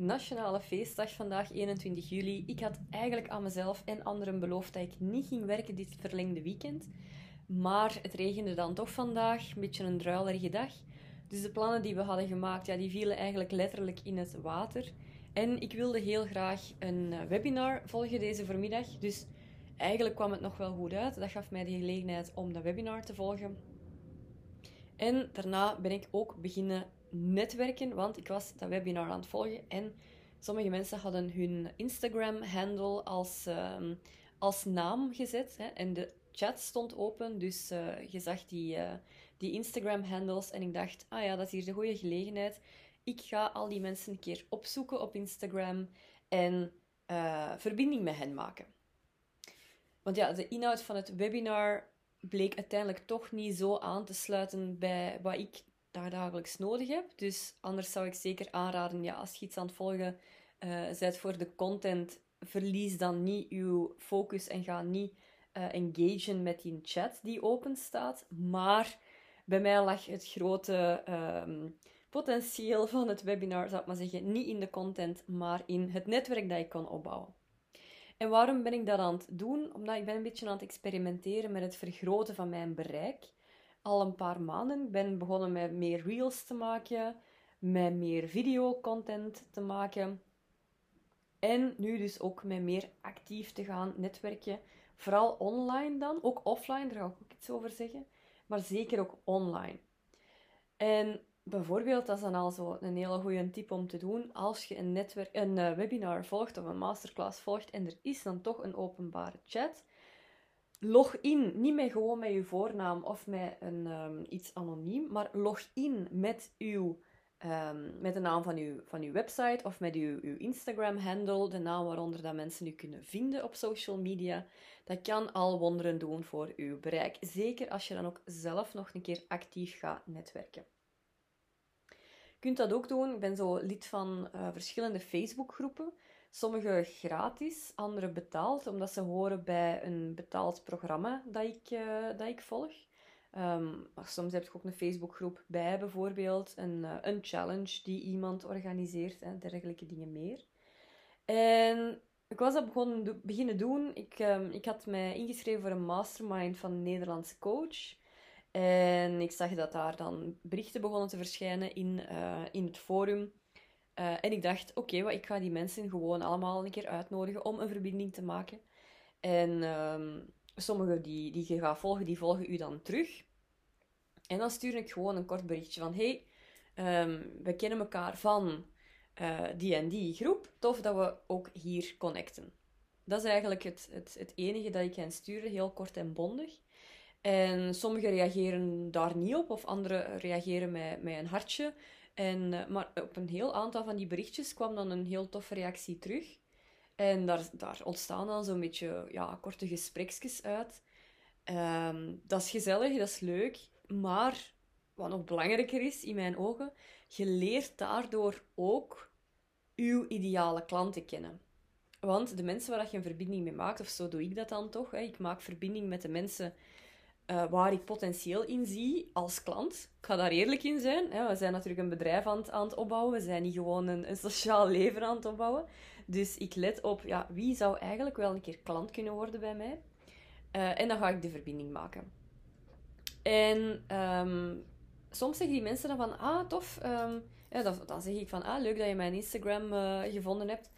nationale feestdag vandaag, 21 juli. Ik had eigenlijk aan mezelf en anderen beloofd dat ik niet ging werken dit verlengde weekend. Maar het regende dan toch vandaag, een beetje een druilerige dag. Dus de plannen die we hadden gemaakt, ja, die vielen eigenlijk letterlijk in het water. En ik wilde heel graag een eh, webinar volgen deze voormiddag. Dus eigenlijk kwam het nog wel goed uit. Dat gaf mij de gelegenheid om dat webinar te volgen. En daarna ben ik ook beginnen netwerken, want ik was dat webinar aan het volgen en sommige mensen hadden hun Instagram-handle als, ehm, als naam gezet hè, en de chat stond open, dus uh, je zag die, uh, die Instagram-handles en ik dacht, ah ja, dat is hier de goede gelegenheid. Ik ga al die mensen een keer opzoeken op Instagram en uh, verbinding met hen maken. Want ja, de inhoud van het webinar bleek uiteindelijk toch niet zo aan te sluiten bij wat ik dagelijks nodig heb. Dus anders zou ik zeker aanraden, ja, als je iets aan het volgen uh, voor de content, verlies dan niet uw focus en ga niet uh, engagen met die chat die open staat. Maar bij mij lag het grote um, potentieel van het webinar, zou ik maar zeggen, niet in de content, maar in het netwerk dat ik kon opbouwen. En waarom ben ik dat aan het doen? Omdat ik ben een beetje aan het experimenteren met het vergroten van mijn bereik al een paar maanden. Ik ben begonnen met meer reels te maken, met meer videocontent te maken. En nu dus ook met meer actief te gaan netwerken. Vooral online dan, ook offline, daar ga ik ook iets over zeggen. Maar zeker ook online. En bijvoorbeeld, dat is dan al zo een hele goede tip om te doen. Als je een, netwerk, een eh, webinar volgt of een masterclass volgt en er is dan toch een openbare chat, log in, niet met gewoon met je voornaam of met een, um, iets anoniem, maar log in met, uw, um, met de naam van uw, van uw website of met uw, uw Instagram-handle, de naam waaronder dat mensen u kunnen vinden op social media. Dat kan al wonderen doen voor uw bereik. Zeker als je dan ook zelf nog een keer actief gaat netwerken. Je kunt dat ook doen. Ik ben zo lid van uh, verschillende Facebookgroepen. Sommige gratis, andere betaald, omdat ze horen bij een betaald programma dat ik, uh, dat ik volg. Um, soms heb je ook een Facebookgroep bij, bijvoorbeeld, een, uh, een challenge die iemand organiseert en dergelijke dingen meer. En ik was dat begonnen, beginnen doen. Ik, um, ik had mij ingeschreven voor een mastermind van een Nederlandse coach. En ik zag dat daar dan berichten begonnen te verschijnen in, uh, in het forum uh, en ik dacht, oké, okay, ik ga die mensen gewoon allemaal een keer uitnodigen om een verbinding te maken. En um, sommigen die, die je gaat volgen, die volgen u dan terug. En dan stuur ik gewoon een kort berichtje van, hey, um, we kennen elkaar van uh, die en die groep. Tof dat we ook hier connecten. Dat is eigenlijk het, het, het enige dat ik hen stuurde, heel kort en bondig. En sommigen reageren daar niet op, of anderen reageren met, met een hartje. En, uh, maar op een heel aantal van die berichtjes kwam dan een heel toffe reactie terug. En daar, daar ontstaan dan zo'n beetje ja, korte gesprekjes uit. Um, dat is gezellig, dat is leuk. Maar wat nog belangrijker is in mijn ogen, je leert daardoor ook uw ideale klanten kennen. Want de mensen waar je een verbinding mee maakt, of zo doe ik dat dan toch. Hè, ik maak verbinding met de mensen uh, waar ik potentieel in zie als klant. Ik ga daar eerlijk in zijn. We zijn natuurlijk een bedrijf aan het, aan het opbouwen. We zijn niet gewoon een, sociaal leven aan het opbouwen. Dus ik let op ja, wie zou eigenlijk wel een keer klant kunnen worden bij mij. Uh, en dan ga ik de verbinding maken. En um, soms zeggen die mensen dan van, ah, tof. Um, ja, dan, zeg ik van, ah, leuk dat je mijn Instagram uh, gevonden hebt.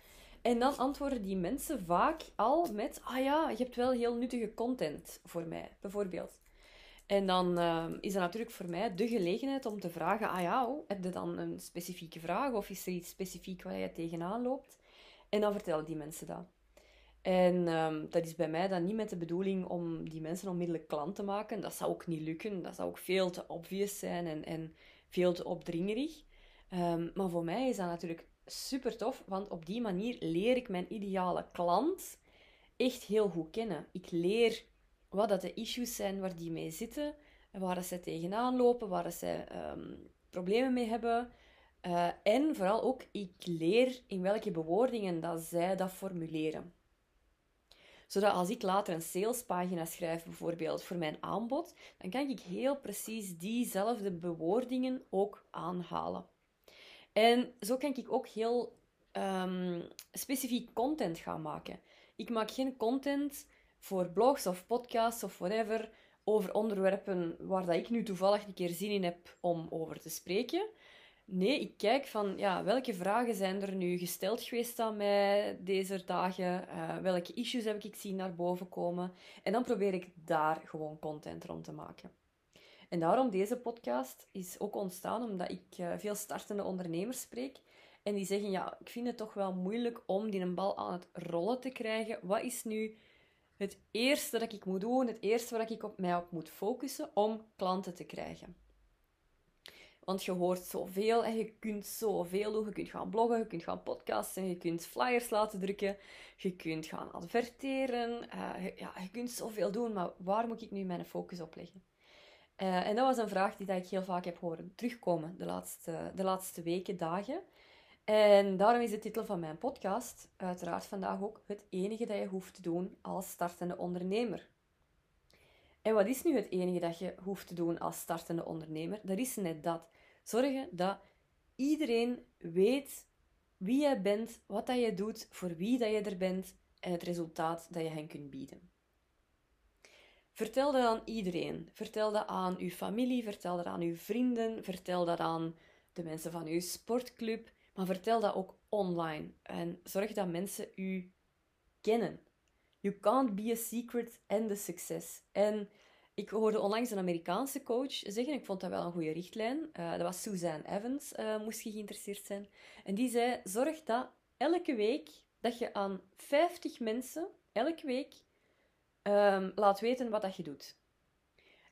En dan antwoorden die mensen vaak al met, ah ja, je hebt wel heel nuttige content voor mij, bijvoorbeeld. En dan uh, is dat natuurlijk voor mij de gelegenheid om te vragen, ah ja, oh, heb je dan een specifieke vraag of is er iets specifiek waar je tegenaan loopt? En dan vertellen die mensen dat. En um, dat is bij mij dan niet met de bedoeling om die mensen onmiddellijk klant te maken. Dat zou ook niet lukken. Dat zou ook veel te obvious zijn en, en veel te opdringerig. Um, maar voor mij is dat natuurlijk super tof, want op die manier leer ik mijn ideale klant echt heel goed kennen. Ik leer wat dat de issues zijn waar die mee zitten, waar ze tegenaan lopen, waar ze um, problemen mee hebben. Uh, en vooral ook, ik leer in welke bewoordingen dat zij dat formuleren. Zodat als ik later een salespagina schrijf, bijvoorbeeld voor mijn aanbod, dan kan ik heel precies diezelfde bewoordingen ook aanhalen. En zo kan ik ook heel ehm, specifiek content ga maken. Ik maak geen content voor blogs of podcasts of whatever over onderwerpen waar dat ik nu toevallig een keer zin in heb om over te spreken. Nee, ik kijk van ja, welke vragen zijn er nu gesteld geweest aan mij deze dagen? Uh, welke issues heb ik zien naar boven komen? En dan probeer ik daar gewoon content rond te maken. En daarom deze podcast is ook ontstaan omdat ik uh, veel startende ondernemers spreek. En die zeggen, ja, ik vind het toch wel moeilijk om die een bal aan het rollen te krijgen. Wat is nu het eerste dat ik moet doen, het eerste waar ik op mij op moet focussen om klanten te krijgen? Want je hoort zoveel en je kunt zoveel doen. Je kunt gaan bloggen, je kunt gaan podcasten, je kunt flyers laten drukken, je kunt gaan adverteren. Uh, ja, je kunt zoveel doen, maar waar moet ik nu mijn focus op leggen? Uh, en dat was een vraag die dat ik heel vaak heb horen terugkomen de laatste, de laatste weken, dagen. En daarom is de titel van mijn podcast uiteraard vandaag ook het enige dat je hoeft te doen als startende ondernemer. En wat is nu het enige dat je hoeft te doen als startende ondernemer? Dat is net dat. Zorgen dat iedereen weet wie jij bent, wat dat je doet, voor wie dat je er bent en het resultaat dat je hen kunt bieden. Vertel dat aan iedereen. Vertel dat aan uw familie, vertel dat aan uw vrienden, vertel dat aan de mensen van uw sportclub, maar vertel dat ook online. En zorg dat mensen u kennen. You can't be a secret and a success. En ik hoorde onlangs een Amerikaanse coach zeggen, ik vond dat wel een goede richtlijn, uh, dat was Suzanne Evans, uh, moest je geïnteresseerd zijn. En die zei, zorg dat elke week dat je aan 50 mensen, elke week, um, laat weten wat dat je doet.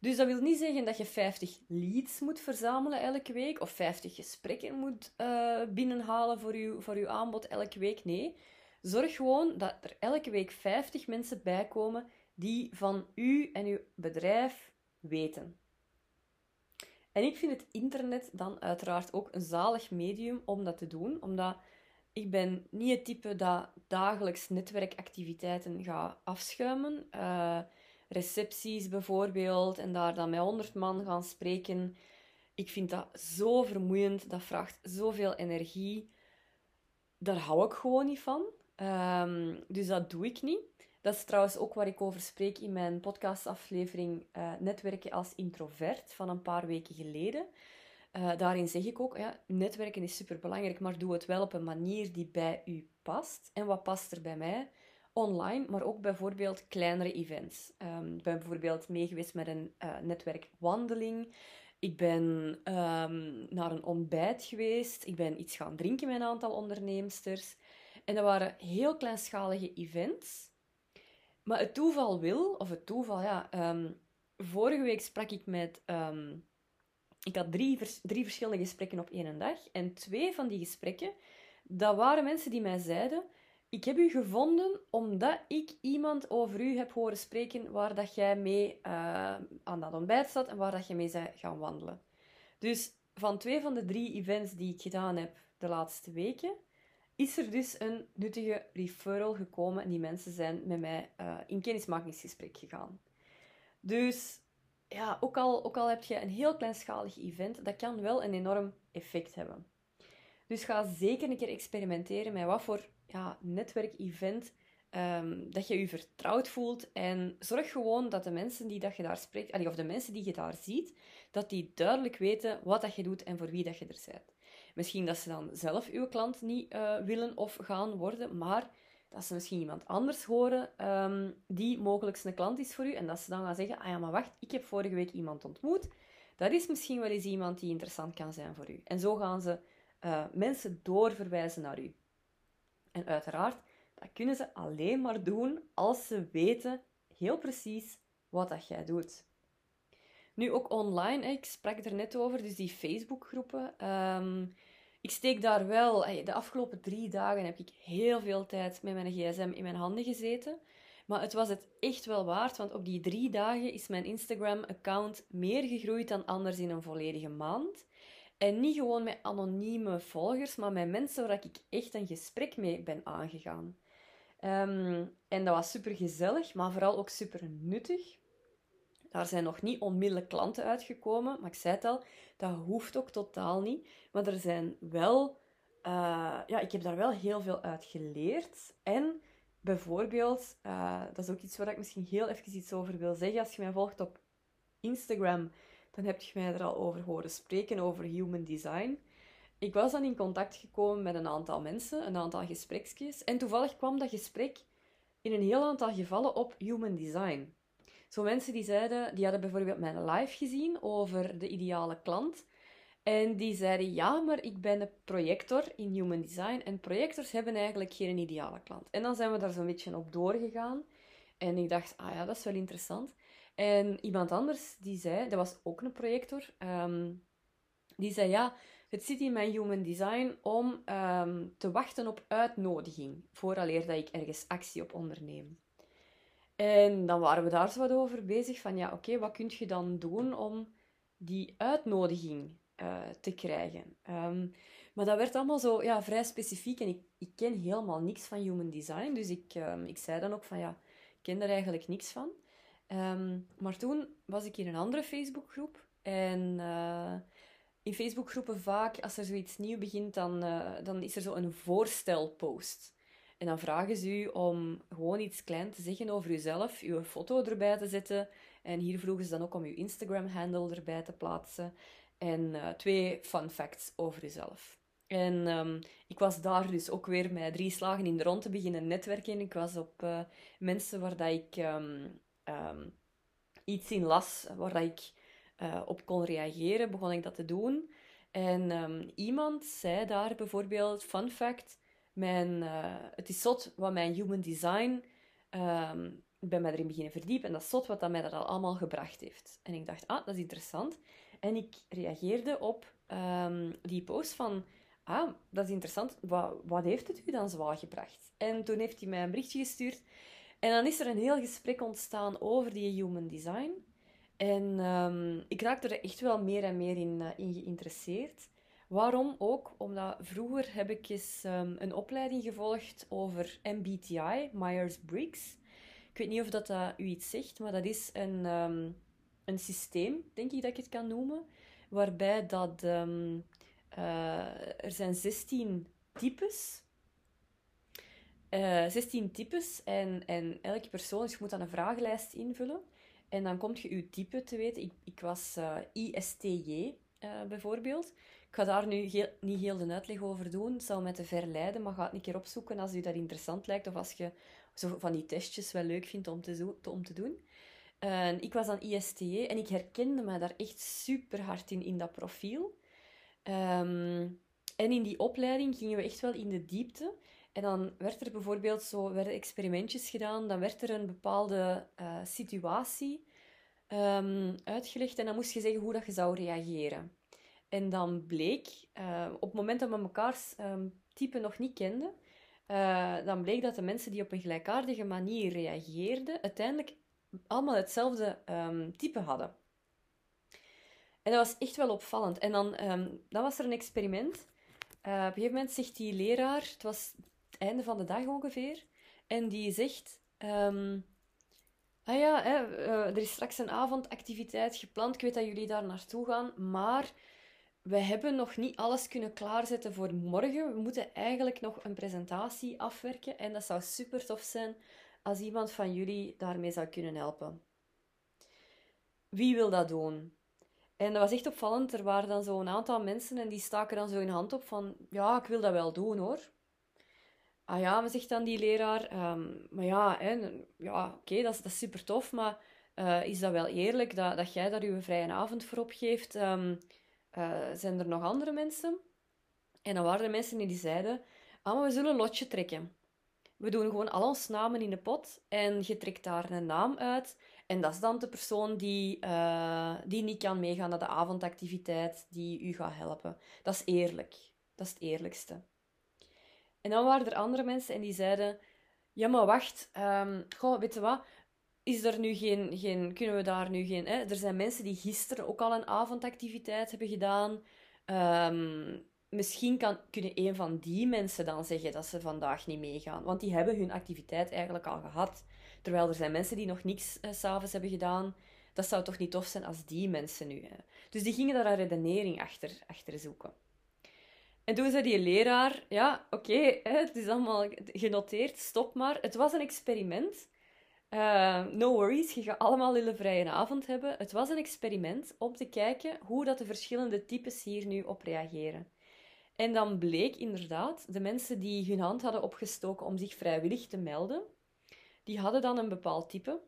Dus dat wil niet zeggen dat je 50 leads moet verzamelen elke week of 50 gesprekken moet uh, binnenhalen voor je, voor uw aanbod elke week. Nee, zorg gewoon dat er elke week 50 mensen bijkomen die van u en uw bedrijf weten. En ik vind het internet dan uiteraard ook een zalig medium om dat te doen, omdat ik ben niet het type dat dagelijks netwerkactiviteiten gaat afschuimen. Uh, recepties bijvoorbeeld, en daar dan met honderd man gaan spreken. Ik vind dat zo vermoeiend, dat vraagt zoveel energie. Daar hou ik gewoon niet van. Um, dus dat doe ik niet. Dat is trouwens ook waar ik over spreek in mijn podcastaflevering uh, Netwerken als introvert van een paar weken geleden. Uh, daarin zeg ik ook, ja, netwerken is superbelangrijk, maar doe het wel op een manier die bij u past. En wat past er bij mij? Online, maar ook bijvoorbeeld kleinere events. Um, ik ben bijvoorbeeld meegeweest met een uh, netwerkwandeling. Ik ben um, naar een ontbijt geweest. Ik ben iets gaan drinken met een aantal onderneemsters. En dat waren heel kleinschalige events maar het toeval wil, of het toeval, ja. Um, vorige week sprak ik met. Ik had drie, drie verschillende gesprekken op één dag. En twee van die gesprekken, dat waren mensen die mij zeiden: Ik heb u gevonden omdat ik iemand over u heb horen spreken waar dat jij mee uh, aan dat ontbijt zat en waar dat je mee zou gaan wandelen. Dus van twee van de drie events die ik gedaan heb de laatste weken, is er dus een nuttige referral gekomen en die mensen zijn met mij uh, in kennismakingsgesprek gegaan. Dus ja, ook al, ook al heb je een heel kleinschalig event, dat kan wel een enorm effect hebben. Dus ga zeker een keer experimenteren met wat voor ja, netwerkevent um, dat je je vertrouwd voelt. En zorg gewoon dat de mensen die dat je daar spreekt, of de mensen die je daar ziet, dat die duidelijk weten wat dat je doet en voor wie dat je er bent. Misschien dat ze dan zelf uw klant niet uh, willen of gaan worden, maar dat ze misschien iemand anders horen um, die mogelijk een klant is voor u en dat ze dan gaan zeggen, ah ja, maar wacht, ik heb vorige week iemand ontmoet. Dat is misschien wel eens iemand die interessant kan zijn voor u. En zo gaan ze uh, mensen doorverwijzen naar u. En uiteraard, dat kunnen ze alleen maar doen als ze weten heel precies wat dat jij doet. Nu ook online, ik sprak er net over, dus die Facebookgroepen. Um, ik steek daar wel, de afgelopen drie dagen heb ik heel veel tijd met mijn gsm in mijn handen gezeten. Maar het was het echt wel waard, want op die drie dagen is mijn Instagram-account meer gegroeid dan anders in een volledige maand. En niet gewoon met anonieme volgers, maar met mensen waar ik echt een gesprek mee ben aangegaan. Um, en dat was super gezellig, maar vooral ook super nuttig. Daar zijn nog niet onmiddellijk klanten uitgekomen, maar ik zei het al, dat hoeft ook totaal niet. Maar er zijn wel uh, ja, ik heb daar wel heel veel uit geleerd. En bijvoorbeeld, uh, dat is ook iets waar ik misschien heel even iets over wil zeggen. Als je mij volgt op Instagram, dan heb je mij er al over horen spreken, over human design. Ik was dan in contact gekomen met een aantal mensen, een aantal gespreksjes. En toevallig kwam dat gesprek in een heel aantal gevallen op human design. Zo mensen die zeiden, die hadden bijvoorbeeld mijn live gezien over de ideale klant. En die zeiden, ja, maar ik ben een projector in Human Design en projectors hebben eigenlijk geen ideale klant. En dan zijn we daar zo'n beetje op doorgegaan. En ik dacht, ah ja, dat is wel interessant. En iemand anders, die zei, dat was ook een projector, ehm, die zei, ja, het zit in mijn Human Design om ehm, te wachten op uitnodiging, vooraleer dat ik ergens actie op onderneem. En dan waren we daar zo wat over bezig, van ja, oké, wat kun je dan doen om die uitnodiging uh, te krijgen. Ehm, maar dat werd allemaal zo ja, vrij specifiek en ik, ik ken helemaal niks van human design. Dus ik, ik zei dan ook van ja, ik ken er eigenlijk niks van. Um, maar toen was ik in een andere Facebookgroep en uh, in Facebookgroepen vaak, als er zoiets nieuw begint, dan, uh, dan is er zo een voorstelpost. En dan vragen ze u om gewoon iets klein te zeggen over uzelf, uw foto erbij te zetten. En hier vroegen ze dan ook om uw Instagram-handle erbij te plaatsen en uh, twee fun facts over jezelf. En um, ik was daar dus ook weer met drie slagen in de rond te beginnen netwerken. Ik was op mensen waar dat ik um, um, iets in las, waar ik uh, op kon reageren, begon ik dat te doen. En iemand zei daar bijvoorbeeld, fun fact, mijn, het is zot wat mijn human design ik ben mij erin beginnen verdiepen en dat is zot wat dat mij dat al allemaal gebracht heeft. En ik dacht, ah, dat is interessant. En ik reageerde op um, die post van... Ah, dat is interessant. Wat, wat heeft het u dan zwaar gebracht? En toen heeft hij mij een berichtje gestuurd. En dan is er een heel gesprek ontstaan over die human design. En um, ik raakte er echt wel meer en meer in, in geïnteresseerd. Waarom ook? Omdat vroeger heb ik eens um, een opleiding gevolgd over MBTI, Myers-Briggs. Ik weet niet of dat, uh, u iets zegt, maar dat is een, um, een systeem, denk ik dat ik het kan noemen, waarbij dat, uh, er zijn 16 types. Uh, 16 types en, en elke persoon, dus je moet dan een vragenlijst invullen. En dan komt je je type te weten. Ik, ik was uh, ISTJ uh, bijvoorbeeld. Ik ga daar nu niet heel de uitleg over doen. Het zal mij te ver leiden, maar ga het een keer opzoeken als u dat interessant lijkt. Of als je zo van die testjes wel leuk vindt om te, om te doen. En ik was dan ISTE en ik herkende me daar echt super hard in, in dat profiel. Um, en in die opleiding gingen we echt wel in de diepte. En dan werd er bijvoorbeeld zo, werden experimentjes gedaan, dan werd er een bepaalde uh, situatie um, uitgelegd en dan moest je zeggen hoe dat je zou reageren. En dan bleek, uh, op het moment dat we mekaars um, type nog niet kenden, uh, dan bleek dat de mensen die op een gelijkaardige manier reageerden, uiteindelijk allemaal hetzelfde um, type hadden. En dat was echt wel opvallend. En dan, dan was er een experiment. Op een gegeven moment zegt die leraar, het was einde van de dag ongeveer, en die zegt: um, Ah ja, uh, er is straks een avondactiviteit gepland. Ik weet dat jullie daar naartoe gaan, maar we hebben nog niet alles kunnen klaarzetten voor morgen. We moeten eigenlijk nog een presentatie afwerken en dat zou super tof zijn als iemand van jullie daarmee zou kunnen helpen. Wie wil dat doen? En dat was echt opvallend. Er waren dan zo een aantal mensen en die staken dan zo hun hand op van... Ja, ik wil dat wel doen, hoor. Ah ja, maar zegt dan die leraar... Um, maar ja, ja oké, dat, is super tof, maar uh, is dat wel eerlijk dat, dat jij daar je vrije avond voor opgeeft? Um, uh, zijn er nog andere mensen? En dan waren er mensen die zeiden... Ah, maar we zullen een lotje trekken. We doen gewoon al onze namen in de pot en je trekt daar een naam uit. En dat is dan de persoon die, uh, die niet kan meegaan naar de avondactiviteit, die u gaat helpen. Dat is eerlijk. Dat is het eerlijkste. En dan waren er andere mensen en die zeiden... Ja, maar wacht. Um, goh, weet je wat? Is er nu geen... geen kunnen we daar nu geen... Hè? Er zijn mensen die gisteren ook al een avondactiviteit hebben gedaan. Um, misschien kan, kunnen een van die mensen dan zeggen dat ze vandaag niet meegaan. Want die hebben hun activiteit eigenlijk al gehad. Terwijl er zijn mensen die nog niks uh, s'avonds hebben gedaan. Dat zou toch niet tof zijn als die mensen nu. Hè. Dus die gingen daar een redenering achter, achter zoeken. En toen zei die leraar, ja, oké, het is allemaal genoteerd, stop maar. Het was een experiment. Uh, no worries, je gaat allemaal een vrije avond hebben. Het was een experiment om te kijken hoe dat de verschillende types hier nu op reageren. En dan bleek inderdaad, de mensen die hun hand hadden opgestoken om zich vrijwillig te melden, die hadden dan een bepaald type.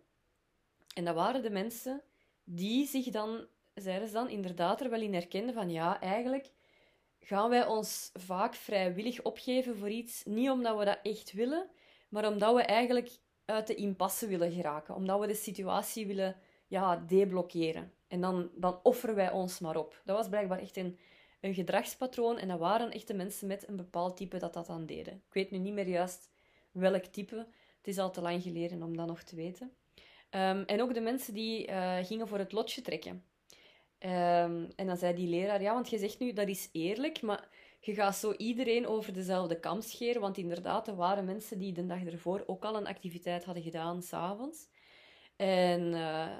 En dat waren de mensen die zich dan, zeiden ze dan, inderdaad er wel in herkenden van ja, eigenlijk gaan wij ons vaak vrijwillig opgeven voor iets, niet omdat we dat echt willen, maar omdat we eigenlijk uit de impasse willen geraken, omdat we de situatie willen ja, deblokkeren. En dan, dan offeren wij ons maar op. Dat was blijkbaar echt een, een gedragspatroon en dat waren echte mensen met een bepaald type dat dat dan deden. Ik weet nu niet meer juist welk type. Het is al te lang geleden om dat nog te weten. Ehm, en ook de mensen die uh, gingen voor het lotje trekken. Um, en dan zei die leraar, ja, want je zegt nu dat is eerlijk, maar je gaat zo iedereen over dezelfde kam scheren. Want inderdaad, er waren mensen die de dag ervoor ook al een activiteit hadden gedaan, s'avonds. En uh,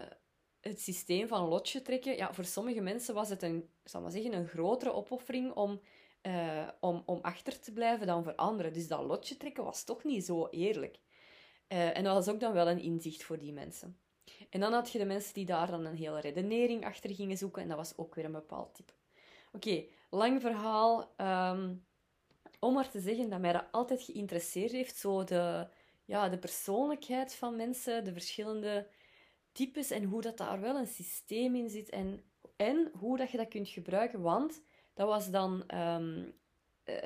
het systeem van lotje trekken, ja, voor sommige mensen was het een, zal maar zeggen, een grotere opoffering om, uh, om, om achter te blijven dan voor anderen. Dus dat lotje trekken was toch niet zo eerlijk. Uh, en dat was ook dan wel een inzicht voor die mensen. En dan had je de mensen die daar dan een hele redenering achter gingen zoeken, en dat was ook weer een bepaald type. Oké, lang verhaal. Um, om maar te zeggen dat mij dat altijd geïnteresseerd heeft, zo de, ja, de persoonlijkheid van mensen, de verschillende types en hoe dat daar wel een systeem in zit en, en hoe dat je dat kunt gebruiken. Want dat was dan... Um,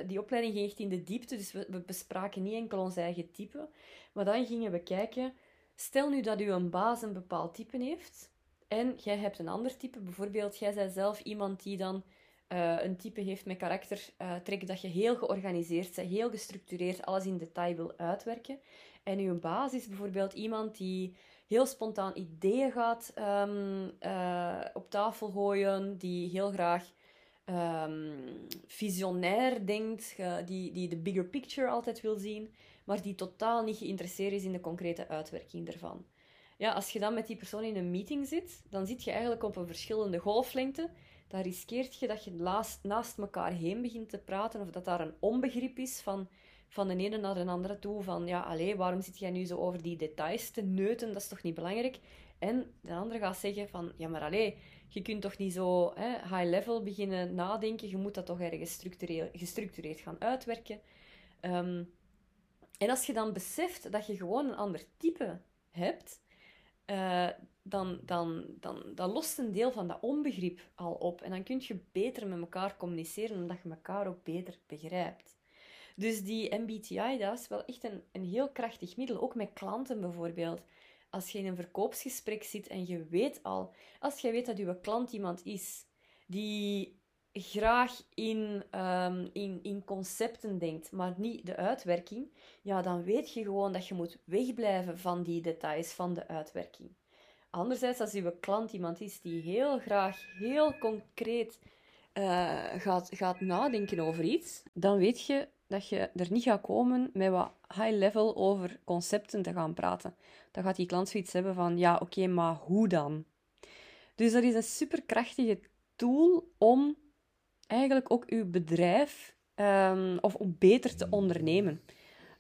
die opleiding ging echt in de diepte, dus we, we bespraken niet enkel ons eigen type, maar dan gingen we kijken Stel nu dat u een baas een bepaald type heeft en jij hebt een ander type. Bijvoorbeeld, jij bent zelf iemand die dan uh, een type heeft met karaktertrek uh, dat je heel georganiseerd bent, heel gestructureerd, alles in detail wil uitwerken. En uw baas is bijvoorbeeld iemand die heel spontaan ideeën gaat um, uh, op tafel gooien, die heel graag um, visionair denkt, die, die de bigger picture altijd wil zien maar die totaal niet geïnteresseerd is in de concrete uitwerking ervan. Ja, als je dan met die persoon in een meeting zit, dan zit je eigenlijk op een verschillende golflengte. Dan riskeert je dat je naast, naast elkaar heen begint te praten, of dat daar een onbegrip is van, van de ene naar de andere toe. Van ja, allee, waarom zit jij nu zo over die details te neuten? Dat is toch niet belangrijk? En de andere gaat zeggen van ja, maar allee, je kunt toch niet zo hè, high level beginnen nadenken. Je moet dat toch ergens gestructureerd gaan uitwerken. Um, en als je dan beseft dat je gewoon een ander type hebt, dan, dan, dan, dan lost een deel van dat onbegrip al op. En dan kun je beter met elkaar communiceren, omdat je elkaar ook beter begrijpt. Dus die MBTI, dat is wel echt een, een heel krachtig middel. Ook met klanten bijvoorbeeld. Als je in een verkoopsgesprek zit en je weet al, als je weet dat je klant iemand is die graag in, um, in, in concepten denkt, maar niet de uitwerking, ja, dan weet je gewoon dat je moet wegblijven van die details van de uitwerking. Anderzijds, als uw klant iemand is die heel graag, heel concreet uh, gaat, gaat nadenken over iets, dan weet je dat je er niet gaat komen met wat high level over concepten te gaan praten. Dan gaat die klant zoiets hebben van, ja, oké, maar hoe dan? Dus dat is een superkrachtige tool om eigenlijk ook uw bedrijf um, of om beter te ondernemen.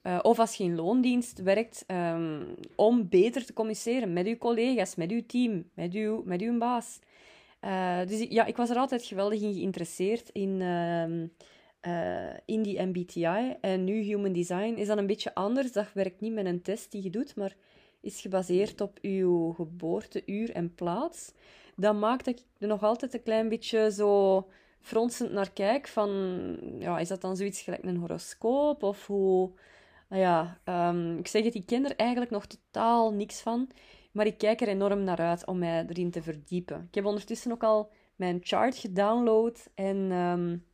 Uh, of als je in loondienst werkt, um, om beter te communiceren met uw collega's, met uw team, met uw, met uw baas. Uh, dus ja, ik was er altijd geweldig in geïnteresseerd in, uh, in die MBTI. En nu Human Design is dan een beetje anders. Dat werkt niet met een test die je doet, maar is gebaseerd op uw geboorteuur en plaats. Dat maakt dat ik er nog altijd een klein beetje zo fronsend naar kijk van, ja, is dat dan zoiets gelijk een horoscoop? Of hoe... Nou ja, um, ik zeg het, ik ken er eigenlijk nog totaal niks van. Maar ik kijk er enorm naar uit om mij erin te verdiepen. Ik heb ondertussen ook al mijn chart gedownload. En um,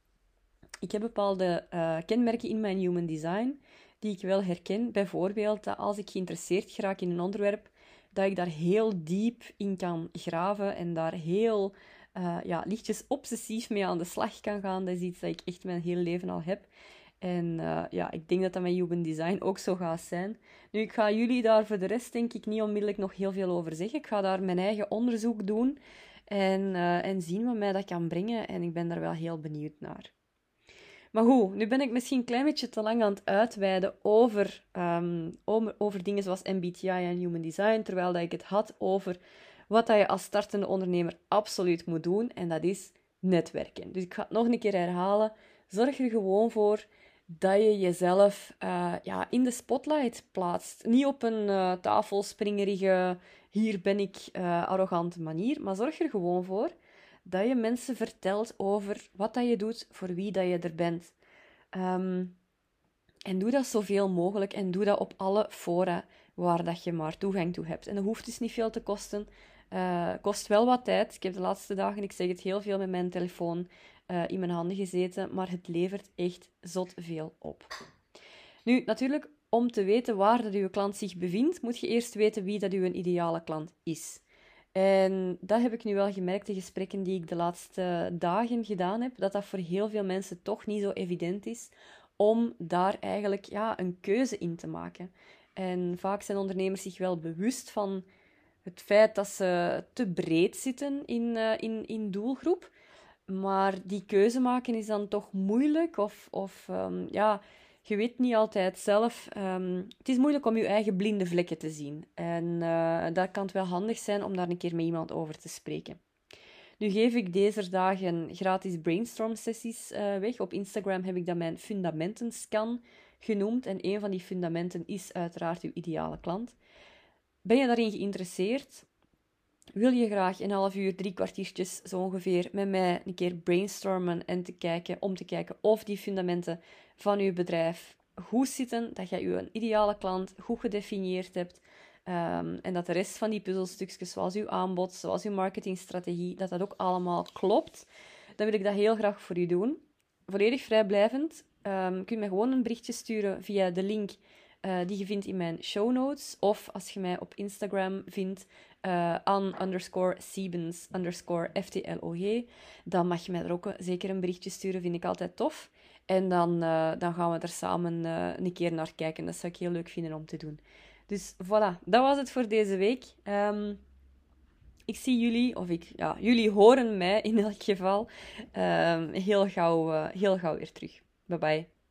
ik heb bepaalde uh, kenmerken in mijn human design die ik wel herken. Bijvoorbeeld dat als ik geïnteresseerd geraak in een onderwerp, dat ik daar heel diep in kan graven en daar heel uh, ja, lichtjes obsessief mee aan de slag kan gaan. Dat is iets dat ik echt mijn hele leven al heb. En uh, ja, ik denk dat dat met Human Design ook zo gaat zijn. Nu, ik ga jullie daar voor de rest denk ik niet onmiddellijk nog heel veel over zeggen. Ik ga daar mijn eigen onderzoek doen en, uh, en zien wat mij dat kan brengen. En ik ben daar wel heel benieuwd naar. Maar goed, nu ben ik misschien een klein beetje te lang aan het uitweiden over, ehm, over, over, dingen zoals MBTI en Human Design, terwijl dat ik het had over wat dat je als startende ondernemer absoluut moet doen, en dat is netwerken. Dus ik ga het nog een keer herhalen. Zorg er gewoon voor dat je jezelf uh, ja, in de spotlight plaatst. Niet op een uh, tafelspringerige, hier ben ik, uh, arrogante manier, maar zorg er gewoon voor dat je mensen vertelt over wat dat je doet, voor wie dat je er bent. Um, en doe dat zoveel mogelijk en doe dat op alle fora waar dat je maar toegang toe hebt. En dat hoeft dus niet veel te kosten. Uh, kost wel wat tijd. Ik heb de laatste dagen, ik zeg het heel veel met mijn telefoon uh, in mijn handen gezeten, maar het levert echt zot veel op. Nu, natuurlijk, om te weten waar dat uw klant zich bevindt, moet je eerst weten wie dat uw ideale klant is. En dat heb ik nu wel gemerkt, de gesprekken die ik de laatste dagen gedaan heb, dat dat voor heel veel mensen toch niet zo evident is om daar eigenlijk ja, een keuze in te maken. En vaak zijn ondernemers zich wel bewust van het feit dat ze te breed zitten in, uh, in, in doelgroep. Maar die keuze maken is dan toch moeilijk. Of, of um, ja, je weet niet altijd zelf. Um, het is moeilijk om je eigen blinde vlekken te zien. En uh, dat kan het wel handig zijn om daar een keer met iemand over te spreken. Nu geef ik deze dagen gratis brainstorm sessies uh, weg. Op Instagram heb ik dat mijn fundamenten scan genoemd. En een van die fundamenten is uiteraard uw ideale klant. Ben je daarin geïnteresseerd? Wil je graag een half uur, drie kwartiertjes zo ongeveer met mij een keer brainstormen en te kijken, om te kijken of die fundamenten van je bedrijf goed zitten, dat je je ideale klant goed gedefinieerd hebt um, en dat de rest van die puzzelstukjes, zoals uw aanbod, zoals uw marketingstrategie, dat dat ook allemaal klopt, dan wil ik dat heel graag voor u doen. Volledig vrijblijvend. Um, kun je mij gewoon een berichtje sturen via de link uh, die je vindt in mijn show notes. Of als je mij op Instagram vindt, uh, an underscore Siebens underscore FTLOG, dan mag je mij er ook zeker een berichtje sturen, vind ik altijd tof. En dan, dan gaan we er samen een keer naar kijken. Dat zou ik heel leuk vinden om te doen. Dus voilà, dat was het voor deze week. Um, ik zie jullie, of ik, ja, jullie horen mij in elk geval um, heel, gauw, heel gauw weer terug. Bye bye.